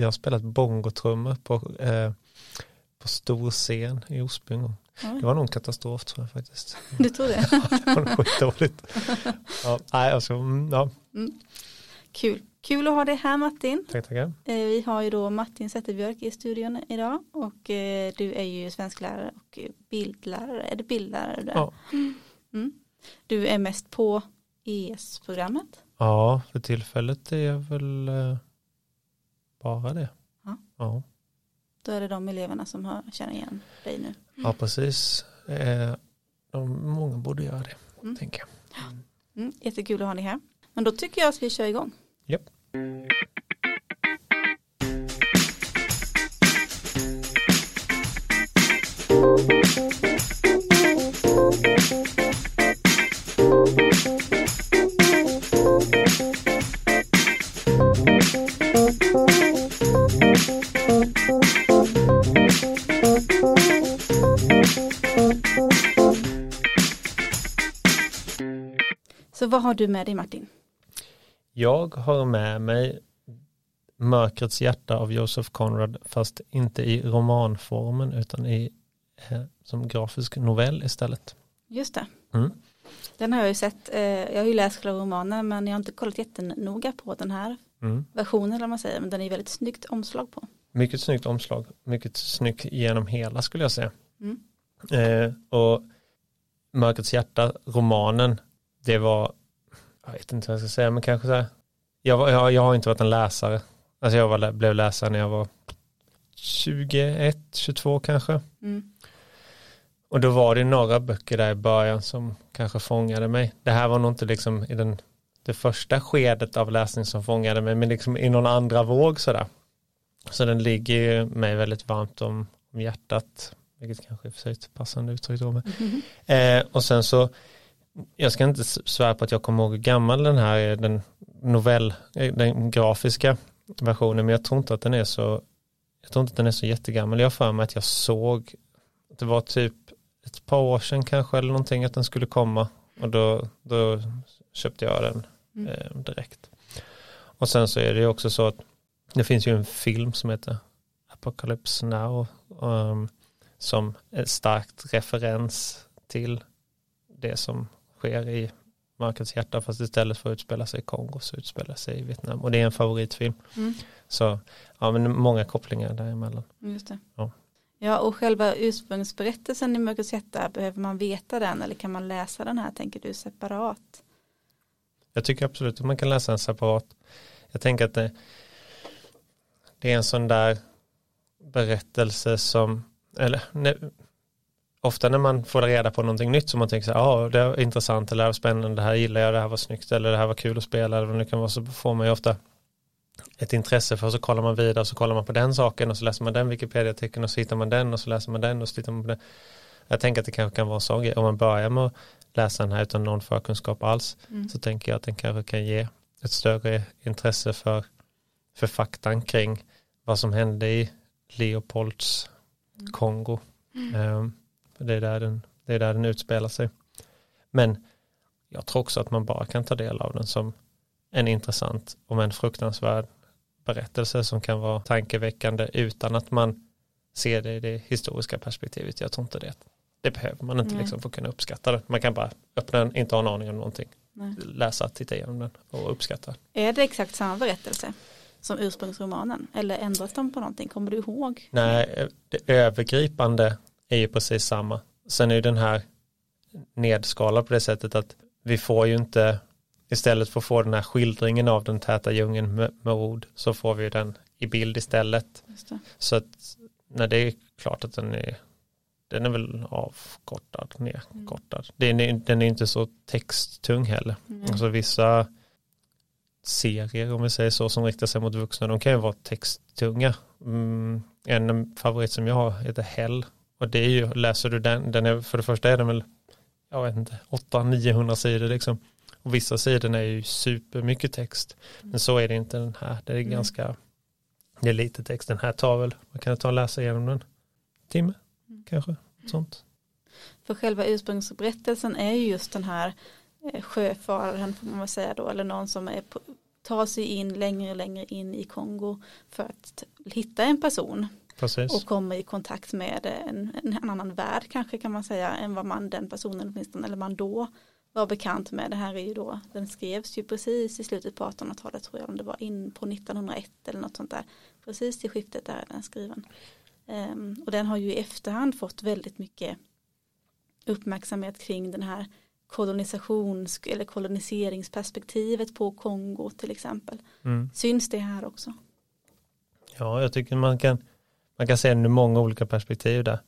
jag har spelat bongotrummor på, eh, på stor scen i Osby. Det var nog en katastrof tror jag faktiskt. Du tror det? ja, det var nog skitdåligt. ja, nej, alltså, mm, ja. Mm. Kul. Kul att ha dig här Martin. Tack, tackar. Eh, vi har ju då Martin Zetterbjörk i studion idag och eh, du är ju svensklärare och bildlärare. Är det bildlärare? Där? Ja. Mm. Du är mest på ES-programmet? Ja, för tillfället är jag väl eh, bara det. Ja. ja. Då är det de eleverna som har, känner igen dig nu. Ja, precis. Eh, många borde göra det, mm. tänker jag. Mm, jättekul att ha dig här. Men då tycker jag att vi kör igång. Yep. Vad har du med dig Martin? Jag har med mig Mörkrets hjärta av Joseph Conrad fast inte i romanformen utan i, eh, som grafisk novell istället. Just det. Mm. Den har jag ju sett, eh, jag har ju läst själva romanen men jag har inte kollat jättenoga på den här mm. versionen eller man säger men den är väldigt snyggt omslag på. Mycket snyggt omslag, mycket snyggt genom hela skulle jag säga. Mm. Eh, och Mörkrets hjärta, romanen, det var jag vet inte vad jag ska säga, men kanske så här, jag, jag, jag har inte varit en läsare. Alltså jag var, blev läsare när jag var 21, 22 kanske. Mm. Och då var det några böcker där i början som kanske fångade mig. Det här var nog inte liksom i den, det första skedet av läsning som fångade mig, men liksom i någon andra våg sådär. Så den ligger mig väldigt varmt om, om hjärtat, vilket kanske är för sig ett passande uttryck då. Mm. Eh, och sen så jag ska inte svära på att jag kommer ihåg hur gammal den här är, den novell, den grafiska versionen, men jag tror inte att den är så, jag tror inte att den är så jättegammal. Jag har för mig att jag såg, att det var typ ett par år sedan kanske eller någonting att den skulle komma och då, då köpte jag den mm. eh, direkt. Och sen så är det ju också så att det finns ju en film som heter Apocalypse Now um, som är starkt referens till det som sker i Mörkrets hjärta fast istället för att utspela sig i Kongo så utspelar sig i Vietnam och det är en favoritfilm. Mm. Så ja men många kopplingar däremellan. Just det. Ja. ja och själva ursprungsberättelsen i Mörkrets hjärta behöver man veta den eller kan man läsa den här tänker du separat? Jag tycker absolut att man kan läsa den separat. Jag tänker att det, det är en sån där berättelse som eller ofta när man får reda på någonting nytt som man tänker så här, ja det var intressant, eller det här var spännande, det här gillar jag, det här var snyggt, eller det här var kul att spela, eller det kan vara, så får man ju ofta ett intresse för, så kollar man vidare, så kollar man på den saken och så läser man den Wikipedia-artikeln och så hittar man den och så läser man den och så tittar man på den. Jag tänker att det kanske kan vara så, om man börjar med att läsa den här utan någon förkunskap alls, mm. så tänker jag att den kanske kan ge ett större intresse för, för faktan kring vad som hände i Leopolds mm. Kongo. Mm. Um, det är, där den, det är där den utspelar sig. Men jag tror också att man bara kan ta del av den som en intressant och en fruktansvärd berättelse som kan vara tankeväckande utan att man ser det i det historiska perspektivet. Jag tror inte det. Det behöver man inte liksom för att kunna uppskatta det. Man kan bara öppna den, inte ha en aning om någonting. Nej. Läsa, titta igenom den och uppskatta. Är det exakt samma berättelse som ursprungsromanen? Eller ändras de på någonting? Kommer du ihåg? Nej, det övergripande är ju precis samma. Sen är ju den här nedskalad på det sättet att vi får ju inte istället för att få den här skildringen av den täta djungeln med, med ord så får vi den i bild istället. Så att när det är klart att den är den är väl avkortad, nedkortad. Mm. Den, är, den är inte så texttung heller. Mm. Alltså vissa serier om vi säger så som riktar sig mot vuxna de kan ju vara texttunga. Mm, en favorit som jag har heter Hell och det är ju, läser du den, den är, för det första är den väl, jag vet inte, 800-900 sidor liksom. Och vissa sidor är ju supermycket text. Men så är det inte den här, det är mm. ganska, det är lite text. Den här tar väl, man kan ta och läsa igenom den, timme mm. kanske, sånt. För själva ursprungsberättelsen är ju just den här eh, sjöfararen får man säga då, eller någon som är på, ta sig in längre och längre in i Kongo för att hitta en person. Precis. Och kommer i kontakt med en, en, annan värld kanske kan man säga än vad man den personen åtminstone eller man då var bekant med. Det här är ju då, den skrevs ju precis i slutet på 1800-talet tror jag om det var in på 1901 eller något sånt där. Precis till skiftet där är den skriven. Um, och den har ju i efterhand fått väldigt mycket uppmärksamhet kring den här kolonisations eller koloniseringsperspektivet på Kongo till exempel. Mm. Syns det här också? Ja, jag tycker man kan, man kan se den ur många olika perspektiv där.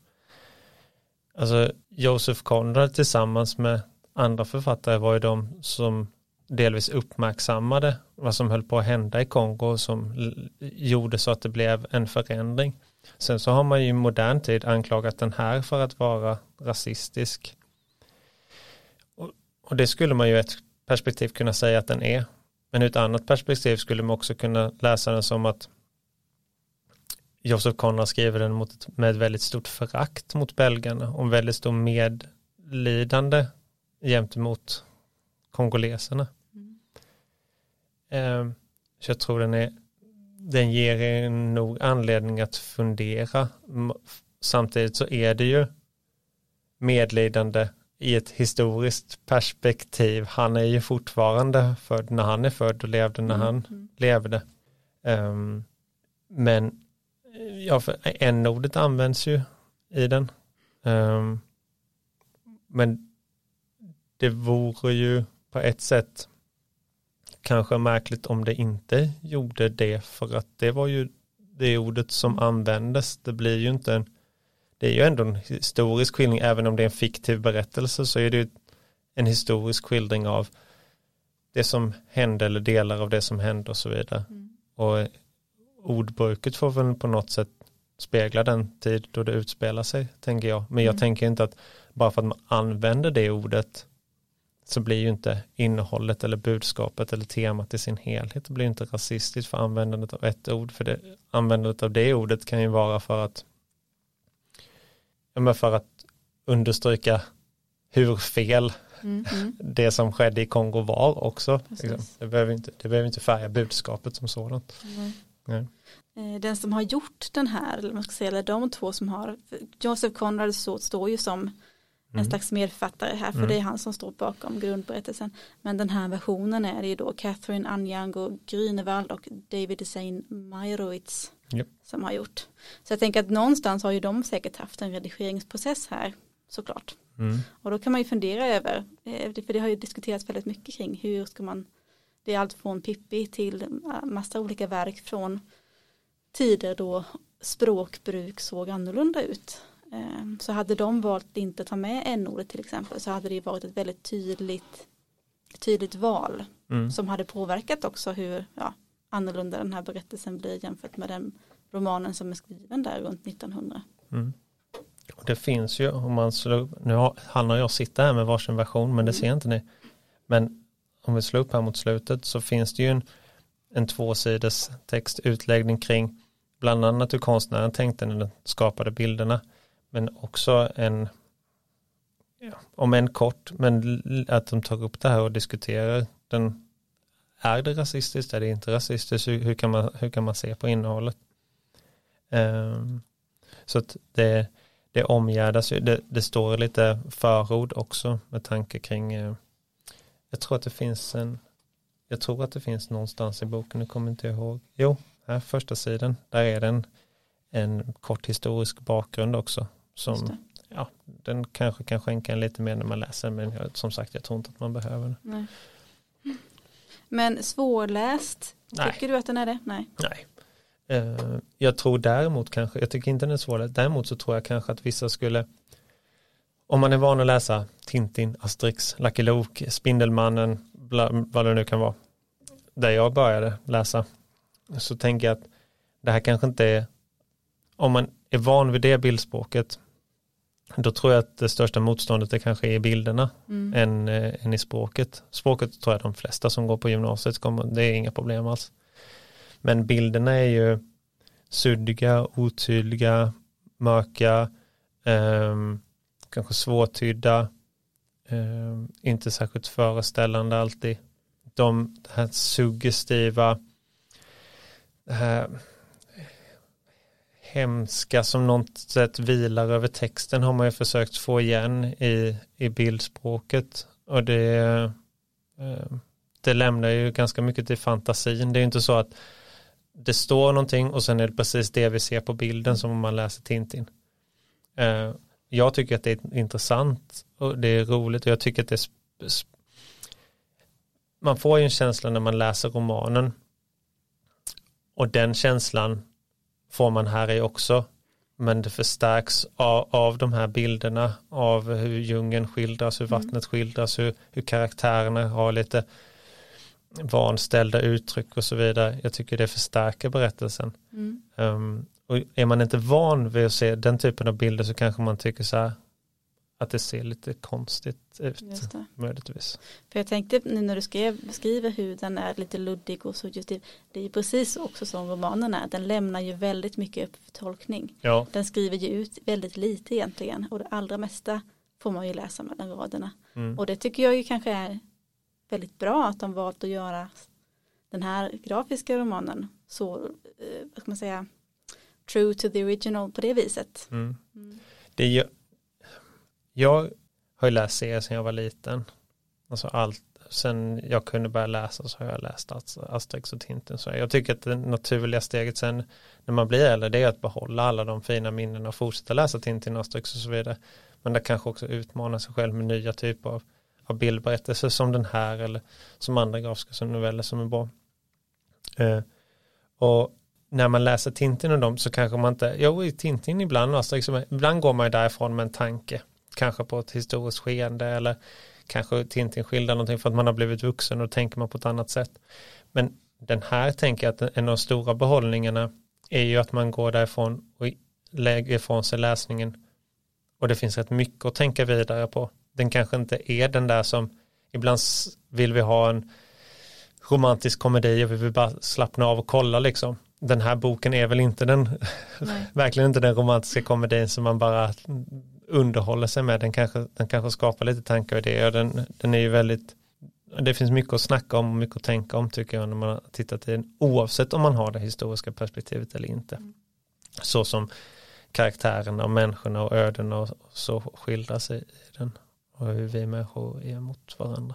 Alltså Josef Conrad tillsammans med andra författare var ju de som delvis uppmärksammade vad som höll på att hända i Kongo som gjorde så att det blev en förändring. Sen så har man ju i modern tid anklagat den här för att vara rasistisk. Och, och det skulle man ju ett perspektiv kunna säga att den är. Men ur ett annat perspektiv skulle man också kunna läsa den som att Josef Conrad skriver den mot, med ett väldigt stort förakt mot belgarna och väldigt stor medlidande gentemot kongoleserna. Mm. Eh, så jag tror den är den ger er nog anledning att fundera. Samtidigt så är det ju medlidande i ett historiskt perspektiv. Han är ju fortfarande född när han är född och levde när mm. han mm. levde. Um, men ja, för n-ordet används ju i den. Um, men det vore ju på ett sätt kanske märkligt om det inte gjorde det för att det var ju det ordet som användes. Det blir ju inte en, det är ju ändå en historisk skildring, även om det är en fiktiv berättelse så är det ju en historisk skildring av det som hände eller delar av det som hände och så vidare. Mm. Och ordbruket får väl på något sätt spegla den tid då det utspelar sig, tänker jag. Men jag mm. tänker inte att bara för att man använder det ordet så blir ju inte innehållet eller budskapet eller temat i sin helhet det blir inte rasistiskt för användandet av ett ord för det, användandet av det ordet kan ju vara för att ja, för att understryka hur fel mm, mm. det som skedde i Kongo var också. Liksom. Det, behöver inte, det behöver inte färga budskapet som sådant. Mm. Den som har gjort den här, eller man ska säga, eller de två som har, Joseph Conrad står ju som en mm. slags medförfattare här för mm. det är han som står bakom grundberättelsen. Men den här versionen är det ju då Catherine Anjango Grünewald och David Hussein Meyerowitz yep. som har gjort. Så jag tänker att någonstans har ju de säkert haft en redigeringsprocess här såklart. Mm. Och då kan man ju fundera över, eh, för det har ju diskuterats väldigt mycket kring hur ska man, det är allt från Pippi till eh, massa olika verk från tider då språkbruk såg annorlunda ut. Ehm, så hade de valt att inte ta med n-ordet till exempel så hade det varit ett väldigt tydligt, tydligt val mm. som hade påverkat också hur ja, annorlunda den här berättelsen blir jämfört med den romanen som är skriven där runt 1900. Mm. Och det finns ju om man slår, nu har han och jag sitter här med varsin version men det mm. ser inte ni. Men om vi slår upp här mot slutet så finns det ju en, en tvåsides textutläggning kring bland annat hur konstnären tänkte när den skapade bilderna men också en, ja, om en kort, men att de tar upp det här och diskuterar den, är det rasistiskt, är det inte rasistiskt, hur, hur kan, man, hur kan man se på innehållet? Um, så att det, det omgärdas det, det står lite förord också med tanke kring, eh, jag tror att det finns en, jag tror att det finns någonstans i boken, nu kommer inte ihåg, jo, här första sidan, där är det en, kort historisk bakgrund också som, ja, den kanske kan skänka en lite mer när man läser men jag, som sagt jag tror inte att man behöver det. Nej. Men svårläst, Nej. tycker du att den är det? Nej. Nej. Uh, jag tror däremot kanske, jag tycker inte den är svårläst, däremot så tror jag kanske att vissa skulle om man är van att läsa Tintin, Asterix, Lucky Luke, Spindelmannen, bla, vad det nu kan vara, där jag började läsa, så tänker jag att det här kanske inte är, om man är van vid det bildspråket då tror jag att det största motståndet är kanske i bilderna mm. än, äh, än i språket. Språket tror jag de flesta som går på gymnasiet kommer, det är inga problem alls. Men bilderna är ju suddiga, otydliga, mörka, eh, kanske svårtydda, eh, inte särskilt föreställande alltid. de här suggestiva det här hemska som något sätt vilar över texten har man ju försökt få igen i, i bildspråket och det, eh, det lämnar ju ganska mycket till fantasin. Det är inte så att det står någonting och sen är det precis det vi ser på bilden som om man läser Tintin. Eh, jag tycker att det är intressant och det är roligt och jag tycker att det man får ju en känsla när man läser romanen och den känslan får man här i också men det förstärks av, av de här bilderna av hur djungeln skildras, hur mm. vattnet skildras, hur, hur karaktärerna har lite vanställda uttryck och så vidare. Jag tycker det förstärker berättelsen. Mm. Um, och är man inte van vid att se den typen av bilder så kanske man tycker så här att det ser lite konstigt ut möjligtvis. För jag tänkte nu när du skrev, skriver hur den är lite luddig och det, det är ju precis också som romanen är, den lämnar ju väldigt mycket upp för tolkning. Ja. Den skriver ju ut väldigt lite egentligen och det allra mesta får man ju läsa mellan raderna. Mm. Och det tycker jag ju kanske är väldigt bra att de valt att göra den här grafiska romanen så, eh, vad ska man säga, true to the original på det viset. Mm. Mm. Det ju, jag har ju läst serier sedan jag var liten. Alltså allt, sen jag kunde börja läsa så har jag läst Asterix och Tintin. Så jag tycker att det naturliga steget sen när man blir äldre det är att behålla alla de fina minnena och fortsätta läsa Tintin, Asterix och så vidare. Men det kanske också utmana sig själv med nya typer av, av bildberättelser som den här eller som andra grafiska noveller som är bra. Eh, och när man läser Tintin och dem så kanske man inte, jo i Tintin ibland, alltså liksom, ibland går man ju därifrån med en tanke, kanske på ett historiskt skeende eller kanske Tintin skildrar någonting för att man har blivit vuxen och tänker man på ett annat sätt. Men den här tänker jag att en av de stora behållningarna är ju att man går därifrån och lägger ifrån sig läsningen och det finns rätt mycket att tänka vidare på. Den kanske inte är den där som ibland vill vi ha en romantisk komedi och vi vill bara slappna av och kolla liksom den här boken är väl inte den, verkligen inte den romantiska komedin som man bara underhåller sig med. Den kanske, den kanske skapar lite tankar och idéer. Den, den är ju väldigt, det finns mycket att snacka om och mycket att tänka om tycker jag när man har tittat i den. Oavsett om man har det historiska perspektivet eller inte. Mm. Så som karaktärerna och människorna och öden och så skildras i, i den. Och hur vi människor är mot varandra.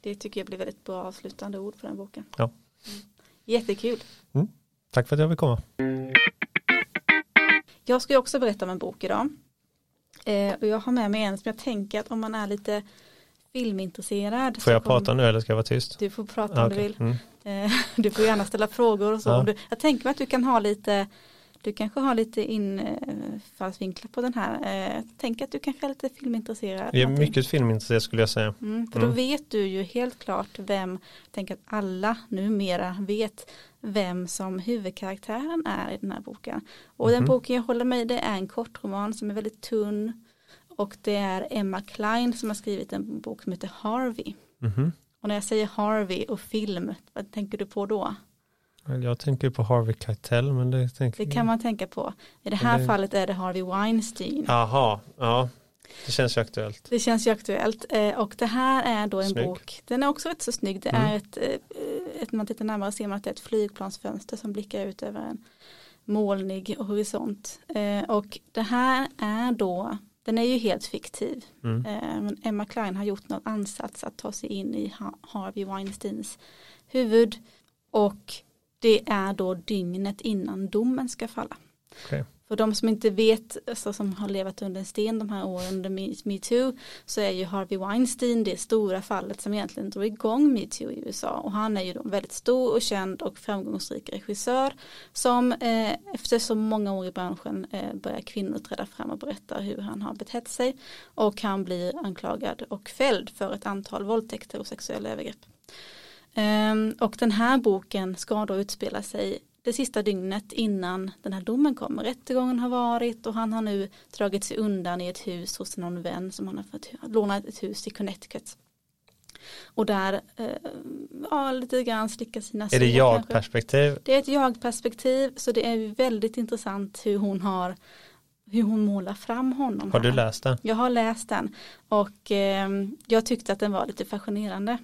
Det tycker jag blir väldigt bra avslutande ord för den boken. Ja. Mm. Jättekul. Mm. Tack för att jag fick komma. Jag ska också berätta om en bok idag. Eh, och jag har med mig en som jag tänker att om man är lite filmintresserad. Får jag prata nu eller ska jag vara tyst? Du får prata om okay. du vill. Mm. Eh, du får gärna ställa frågor och så. Ja. Du, jag tänker mig att du kan ha lite du kanske har lite infallsvinklar på den här. Eh, tänk att du kanske är lite filmintresserad. Jag är mycket filmintresserad skulle jag säga. Mm, för mm. då vet du ju helt klart vem, tänk att alla numera vet vem som huvudkaraktären är i den här boken. Och mm. den mhm. boken jag håller mig det är en kortroman som är väldigt tunn. Och det är Emma Klein som har skrivit en bok som heter Harvey. Mm. Och när jag säger Harvey och film, vad tänker du på då? Jag tänker på Harvey Keitel men det, tänker det kan man tänka på. I det här det... fallet är det Harvey Weinstein. Jaha, ja. Det känns ju aktuellt. Det känns ju aktuellt eh, och det här är då en snygg. bok. Den är också rätt så snygg. Det mm. är ett, eh, ett, man tittar närmare ser man att det är ett flygplansfönster som blickar ut över en molnig horisont. Eh, och det här är då, den är ju helt fiktiv. Mm. Men Emma Klein har gjort någon ansats att ta sig in i Harvey Weinsteins huvud. Och det är då dygnet innan domen ska falla. Okay. För de som inte vet, alltså, som har levat under en sten de här åren under metoo, så är ju Harvey Weinstein det stora fallet som egentligen drog igång metoo i USA. Och han är ju då en väldigt stor och känd och framgångsrik regissör som eh, efter så många år i branschen eh, börjar kvinnor träda fram och berätta hur han har betett sig. Och han blir anklagad och fälld för ett antal våldtäkter och sexuella övergrepp. Um, och den här boken ska då utspela sig det sista dygnet innan den här domen kommer. Rättegången har varit och han har nu dragit sig undan i ett hus hos någon vän som han har fått låna ett hus i Connecticut. Och där, eh, ja lite grann slicka sina Är det jag-perspektiv? Det är ett jag-perspektiv så det är väldigt intressant hur hon har hur hon målar fram honom. Har du läst den? Jag har läst den och eh, jag tyckte att den var lite fascinerande.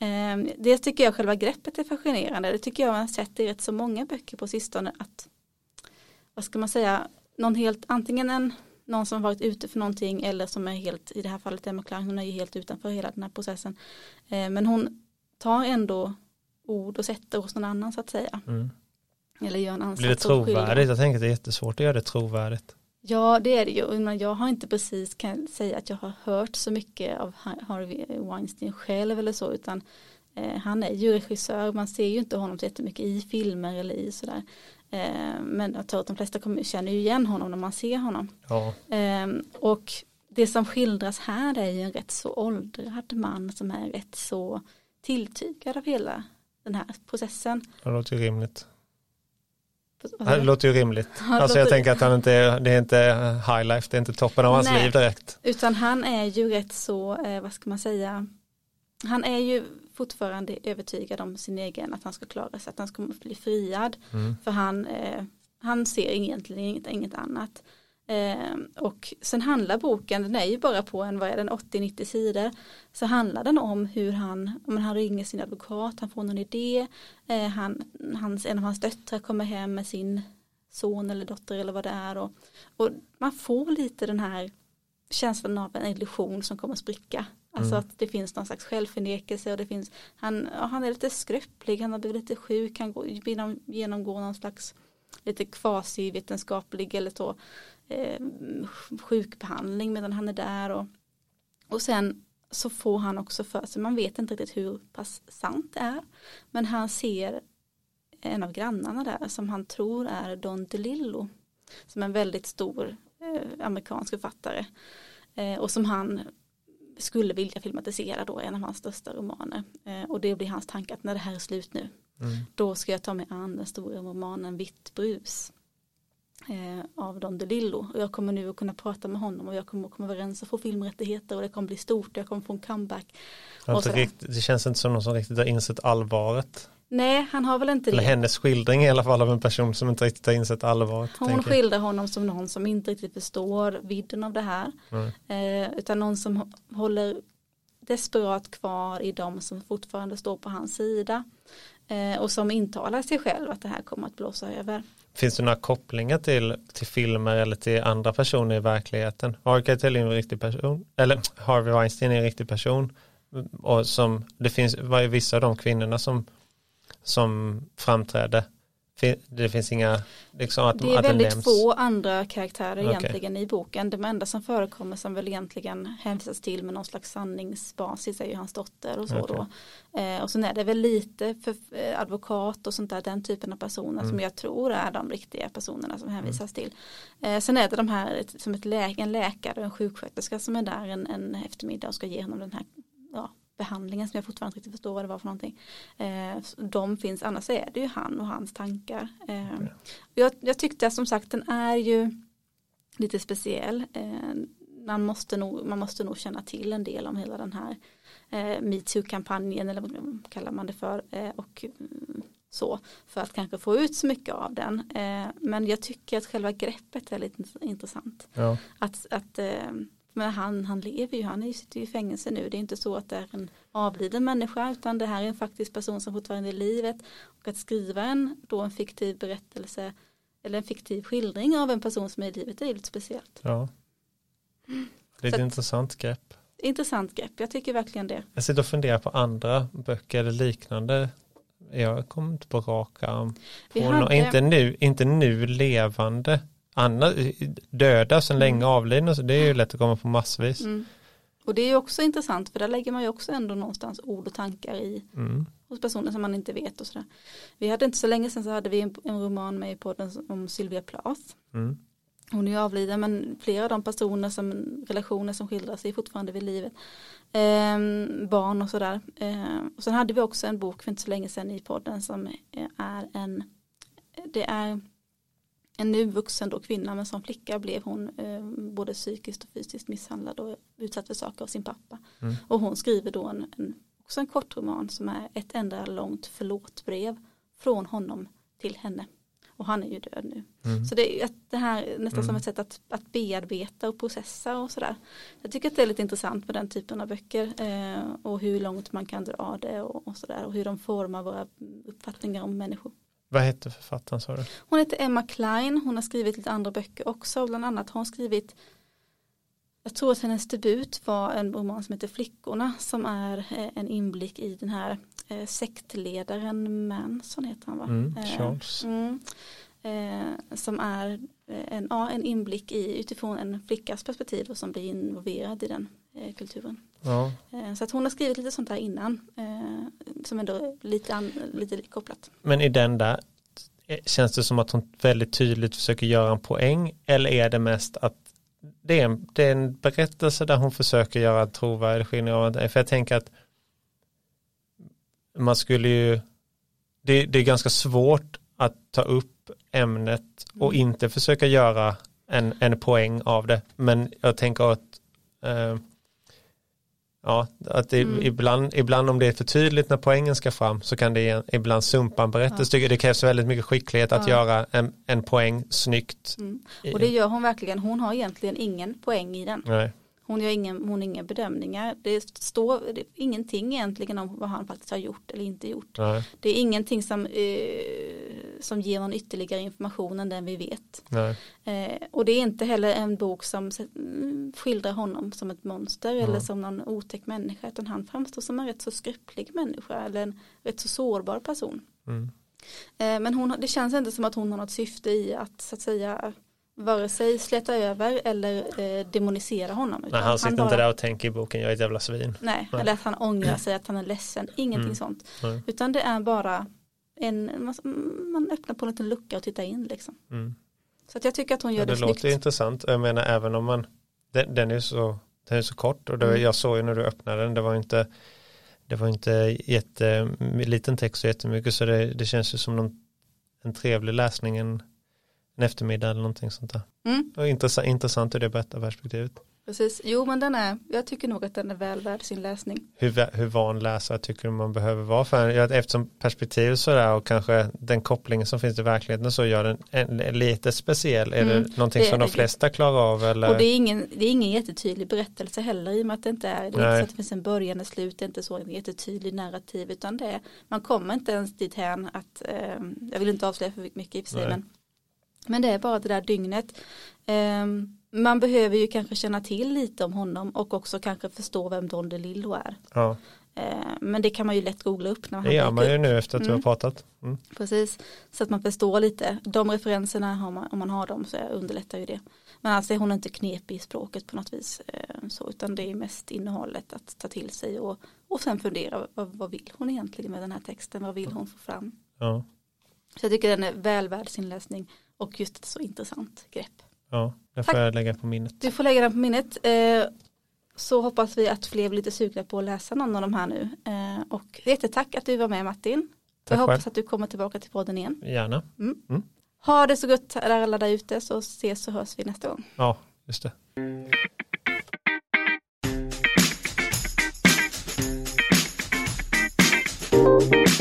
Eh, dels tycker jag själva greppet är fascinerande. Det tycker jag man har sett i rätt så många böcker på sistone. Att, vad ska man säga, någon helt, antingen en, någon som varit ute för någonting eller som är helt, i det här fallet Emma Klein, hon är ju helt utanför hela den här processen. Eh, men hon tar ändå ord och sätter hos någon annan så att säga. Mm. Eller gör en ansats. Blir det trovärdigt? Jag tänker att det är jättesvårt att göra det trovärdigt. Ja det är det ju. Jag har inte precis kan säga att jag har hört så mycket av Harvey Weinstein själv eller så utan eh, han är ju regissör. Man ser ju inte honom så jättemycket i filmer eller i sådär. Eh, men jag tror att de flesta kommer, känner ju igen honom när man ser honom. Ja. Eh, och det som skildras här är ju en rätt så åldrad man som är rätt så tilltygad av hela den här processen. Det låter ju rimligt. Det låter ju rimligt. Alltså jag tänker att han inte är, det är inte high life, det är inte toppen av hans Nej, liv direkt. Utan han är ju rätt så, eh, vad ska man säga, han är ju fortfarande övertygad om sin egen, att han ska klara sig, att han ska bli friad. Mm. För han, eh, han ser egentligen inget, inget annat. Eh, och sen handlar boken, den är ju bara på en, vad är den, 80-90 sidor. Så handlar den om hur han, om han ringer sin advokat, han får någon idé. Eh, han, hans, en av hans döttrar kommer hem med sin son eller dotter eller vad det är. Och, och man får lite den här känslan av en illusion som kommer att spricka. Alltså mm. att det finns någon slags självförnekelse och det finns, han, han är lite skröplig, han har blivit lite sjuk, han går, genomgår någon slags lite kvasivetenskaplig eller så eh, sjukbehandling medan han är där och, och sen så får han också för sig, man vet inte riktigt hur pass sant det är, men han ser en av grannarna där som han tror är Don DeLillo som är en väldigt stor eh, amerikansk författare eh, och som han skulle vilja filmatisera då en av hans största romaner eh, och det blir hans tanke att när det här är slut nu mm. då ska jag ta mig an den stora romanen Vitt brus eh, av Don DeLillo och jag kommer nu att kunna prata med honom och jag kommer att komma överens och få filmrättigheter och det kommer bli stort och jag kommer få en comeback. Riktigt, det känns inte som någon som riktigt har insett allvaret. Nej, han har väl inte Eller det. hennes skildring i alla fall av en person som inte riktigt har insett allvaret. Hon skildrar honom som någon som inte riktigt förstår vidden av det här. Mm. Eh, utan någon som håller desperat kvar i de som fortfarande står på hans sida. Eh, och som intalar sig själv att det här kommer att blåsa över. Finns det några kopplingar till, till filmer eller till andra personer i verkligheten? Harvey Keitel är en riktig person, eller Harvey Weinstein är en riktig person. Och som, det finns vissa av de kvinnorna som, som framträder det finns inga, liksom att Det är att väldigt det få andra karaktärer okay. egentligen i boken. De enda som förekommer som väl egentligen hänvisas till med någon slags sanningsbasis är ju hans dotter och så okay. då. Eh, och sen är det väl lite för eh, advokat och sånt där, den typen av personer mm. som jag tror är de riktiga personerna som hänvisas mm. till. Eh, sen är det de här som ett lä en läkare och en sjuksköterska som är där en, en eftermiddag och ska ge honom den här behandlingen som jag fortfarande inte riktigt förstår vad det var för någonting. Eh, de finns, annars är det ju han och hans tankar. Eh, jag, jag tyckte som sagt den är ju lite speciell. Eh, man, måste nog, man måste nog känna till en del om hela den här eh, metoo-kampanjen eller vad kallar man det för. Eh, och mm, så för att kanske få ut så mycket av den. Eh, men jag tycker att själva greppet är lite intressant. Ja. Att, att eh, men han, han lever ju, han sitter ju i fängelse nu. Det är inte så att det är en avliden människa utan det här är en faktisk person som fortfarande är i livet. Och att skriva en, då en fiktiv berättelse eller en fiktiv skildring av en person som är i livet är lite speciellt. Ja. Det är ett intressant grepp. Intressant grepp, jag tycker verkligen det. Jag sitter och funderar på andra böcker eller liknande. Jag kommer inte på raka arm. Hade... Inte, nu, inte nu levande Anna, döda länge mm. avlidna så det är ju lätt att komma på massvis. Mm. Och det är ju också intressant för där lägger man ju också ändå någonstans ord och tankar i mm. hos personer som man inte vet och sådär. Vi hade inte så länge sedan så hade vi en, en roman med i podden om Sylvia Plath. Mm. Hon är ju avliden men flera av de personer som relationer som skildras är fortfarande vid livet. Eh, barn och sådär. Eh, och sen hade vi också en bok för inte så länge sedan i podden som är en det är en nu vuxen då kvinna men som flicka blev hon eh, både psykiskt och fysiskt misshandlad och utsatt för saker av sin pappa. Mm. Och hon skriver då en, en, också en kort roman som är ett enda långt förlåtbrev från honom till henne. och han är ju död nu. Mm. Så det är det här nästan mm. som ett sätt att, att bearbeta och processa och sådär. Jag tycker att det är lite intressant med den typen av böcker eh, och hur långt man kan dra det och, och sådär och hur de formar våra uppfattningar om människor. Vad heter författaren sa du? Hon heter Emma Klein, hon har skrivit lite andra böcker också, bland annat har hon skrivit jag tror att hennes debut var en roman som heter Flickorna som är eh, en inblick i den här eh, sektledaren Manson heter han va? Mm, eh, Charles. Mm, som är en, ja, en inblick i utifrån en flickas perspektiv och som blir involverad i den eh, kulturen. Ja. Eh, så att hon har skrivit lite sånt här innan som ändå är lite, an, lite kopplat. Men i den där känns det som att hon väldigt tydligt försöker göra en poäng eller är det mest att det är, en, det är en berättelse där hon försöker göra trovärdig skillnad. För jag tänker att man skulle ju, det, det är ganska svårt att ta upp ämnet och mm. inte försöka göra en, en poäng av det. Men jag tänker att eh, Ja, att det, mm. ibland, ibland om det är för tydligt när poängen ska fram så kan det ibland sumpa en berättelse. Ja. Det krävs väldigt mycket skicklighet att ja. göra en, en poäng snyggt. Mm. Och det gör hon verkligen. Hon har egentligen ingen poäng i den. Nej. Hon gör ingen, hon inga bedömningar. Det står det ingenting egentligen om vad han faktiskt har gjort eller inte gjort. Nej. Det är ingenting som, eh, som ger någon ytterligare information än den vi vet. Eh, och det är inte heller en bok som skildrar honom som ett monster mm. eller som någon otäck människa utan han framstår som en rätt så skröplig människa eller en rätt så sårbar person. Mm. Eh, men hon, det känns inte som att hon har något syfte i att så att säga vare sig släta över eller eh, demonisera honom. Nej, han sitter han bara, inte där och tänker i boken jag är ett jävla svin. Nej, nej. eller att han ångrar sig, att han är ledsen, ingenting mm. sånt. Nej. Utan det är bara en, man, öppnar på en liten lucka och tittar in liksom. Mm. Så att jag tycker att hon gör ja, det, det snyggt. Det låter intressant, jag menar även om man, den, den är så, den är så kort och det, mm. jag såg ju när du öppnade den, det var inte det var inte jätteliten text och jättemycket så det, det känns ju som någon, en trevlig läsning, en, en eftermiddag eller någonting sånt där. Mm. Och intressant, intressant ur det berättarperspektivet. Precis, jo men den är, jag tycker nog att den är väl värd sin läsning. Hur, hur van läsare tycker du man behöver vara för en, eftersom perspektivet sådär och kanske den kopplingen som finns i verkligheten så gör den en, en lite speciell. Är mm, det någonting det som de flesta klarar av? Eller? Och det är, ingen, det är ingen jättetydlig berättelse heller i och med att det inte är, det är inte så att det finns en början och slut, det är inte så en jättetydlig narrativ utan det är, man kommer inte ens dit hän att, eh, jag vill inte avslöja för mycket i och för sig men men det är bara det där dygnet. Um, man behöver ju kanske känna till lite om honom och också kanske förstå vem Don DeLillo är. Ja. Uh, men det kan man ju lätt googla upp. När man det gör man ju nu efter att mm. du har pratat. Mm. Precis, så att man förstår lite. De referenserna, man, om man har dem så underlättar ju det. Men alltså är hon inte knepig i språket på något vis. Uh, så, utan det är mest innehållet att ta till sig och, och sen fundera vad, vad vill hon egentligen med den här texten, vad vill hon få fram. Ja. Så jag tycker den är väl värd sin läsning och just ett så intressant grepp. Ja, det får Tack. jag lägga på minnet. Du får lägga den på minnet. Eh, så hoppas vi att fler blir lite sugna på att läsa någon av de här nu. Eh, och jättetack att du var med Martin. Tack jag hoppas själv. att du kommer tillbaka till podden igen. Gärna. Mm. Mm. Ha det så gott alla där ute så ses och hörs vi nästa gång. Ja, just det. Thank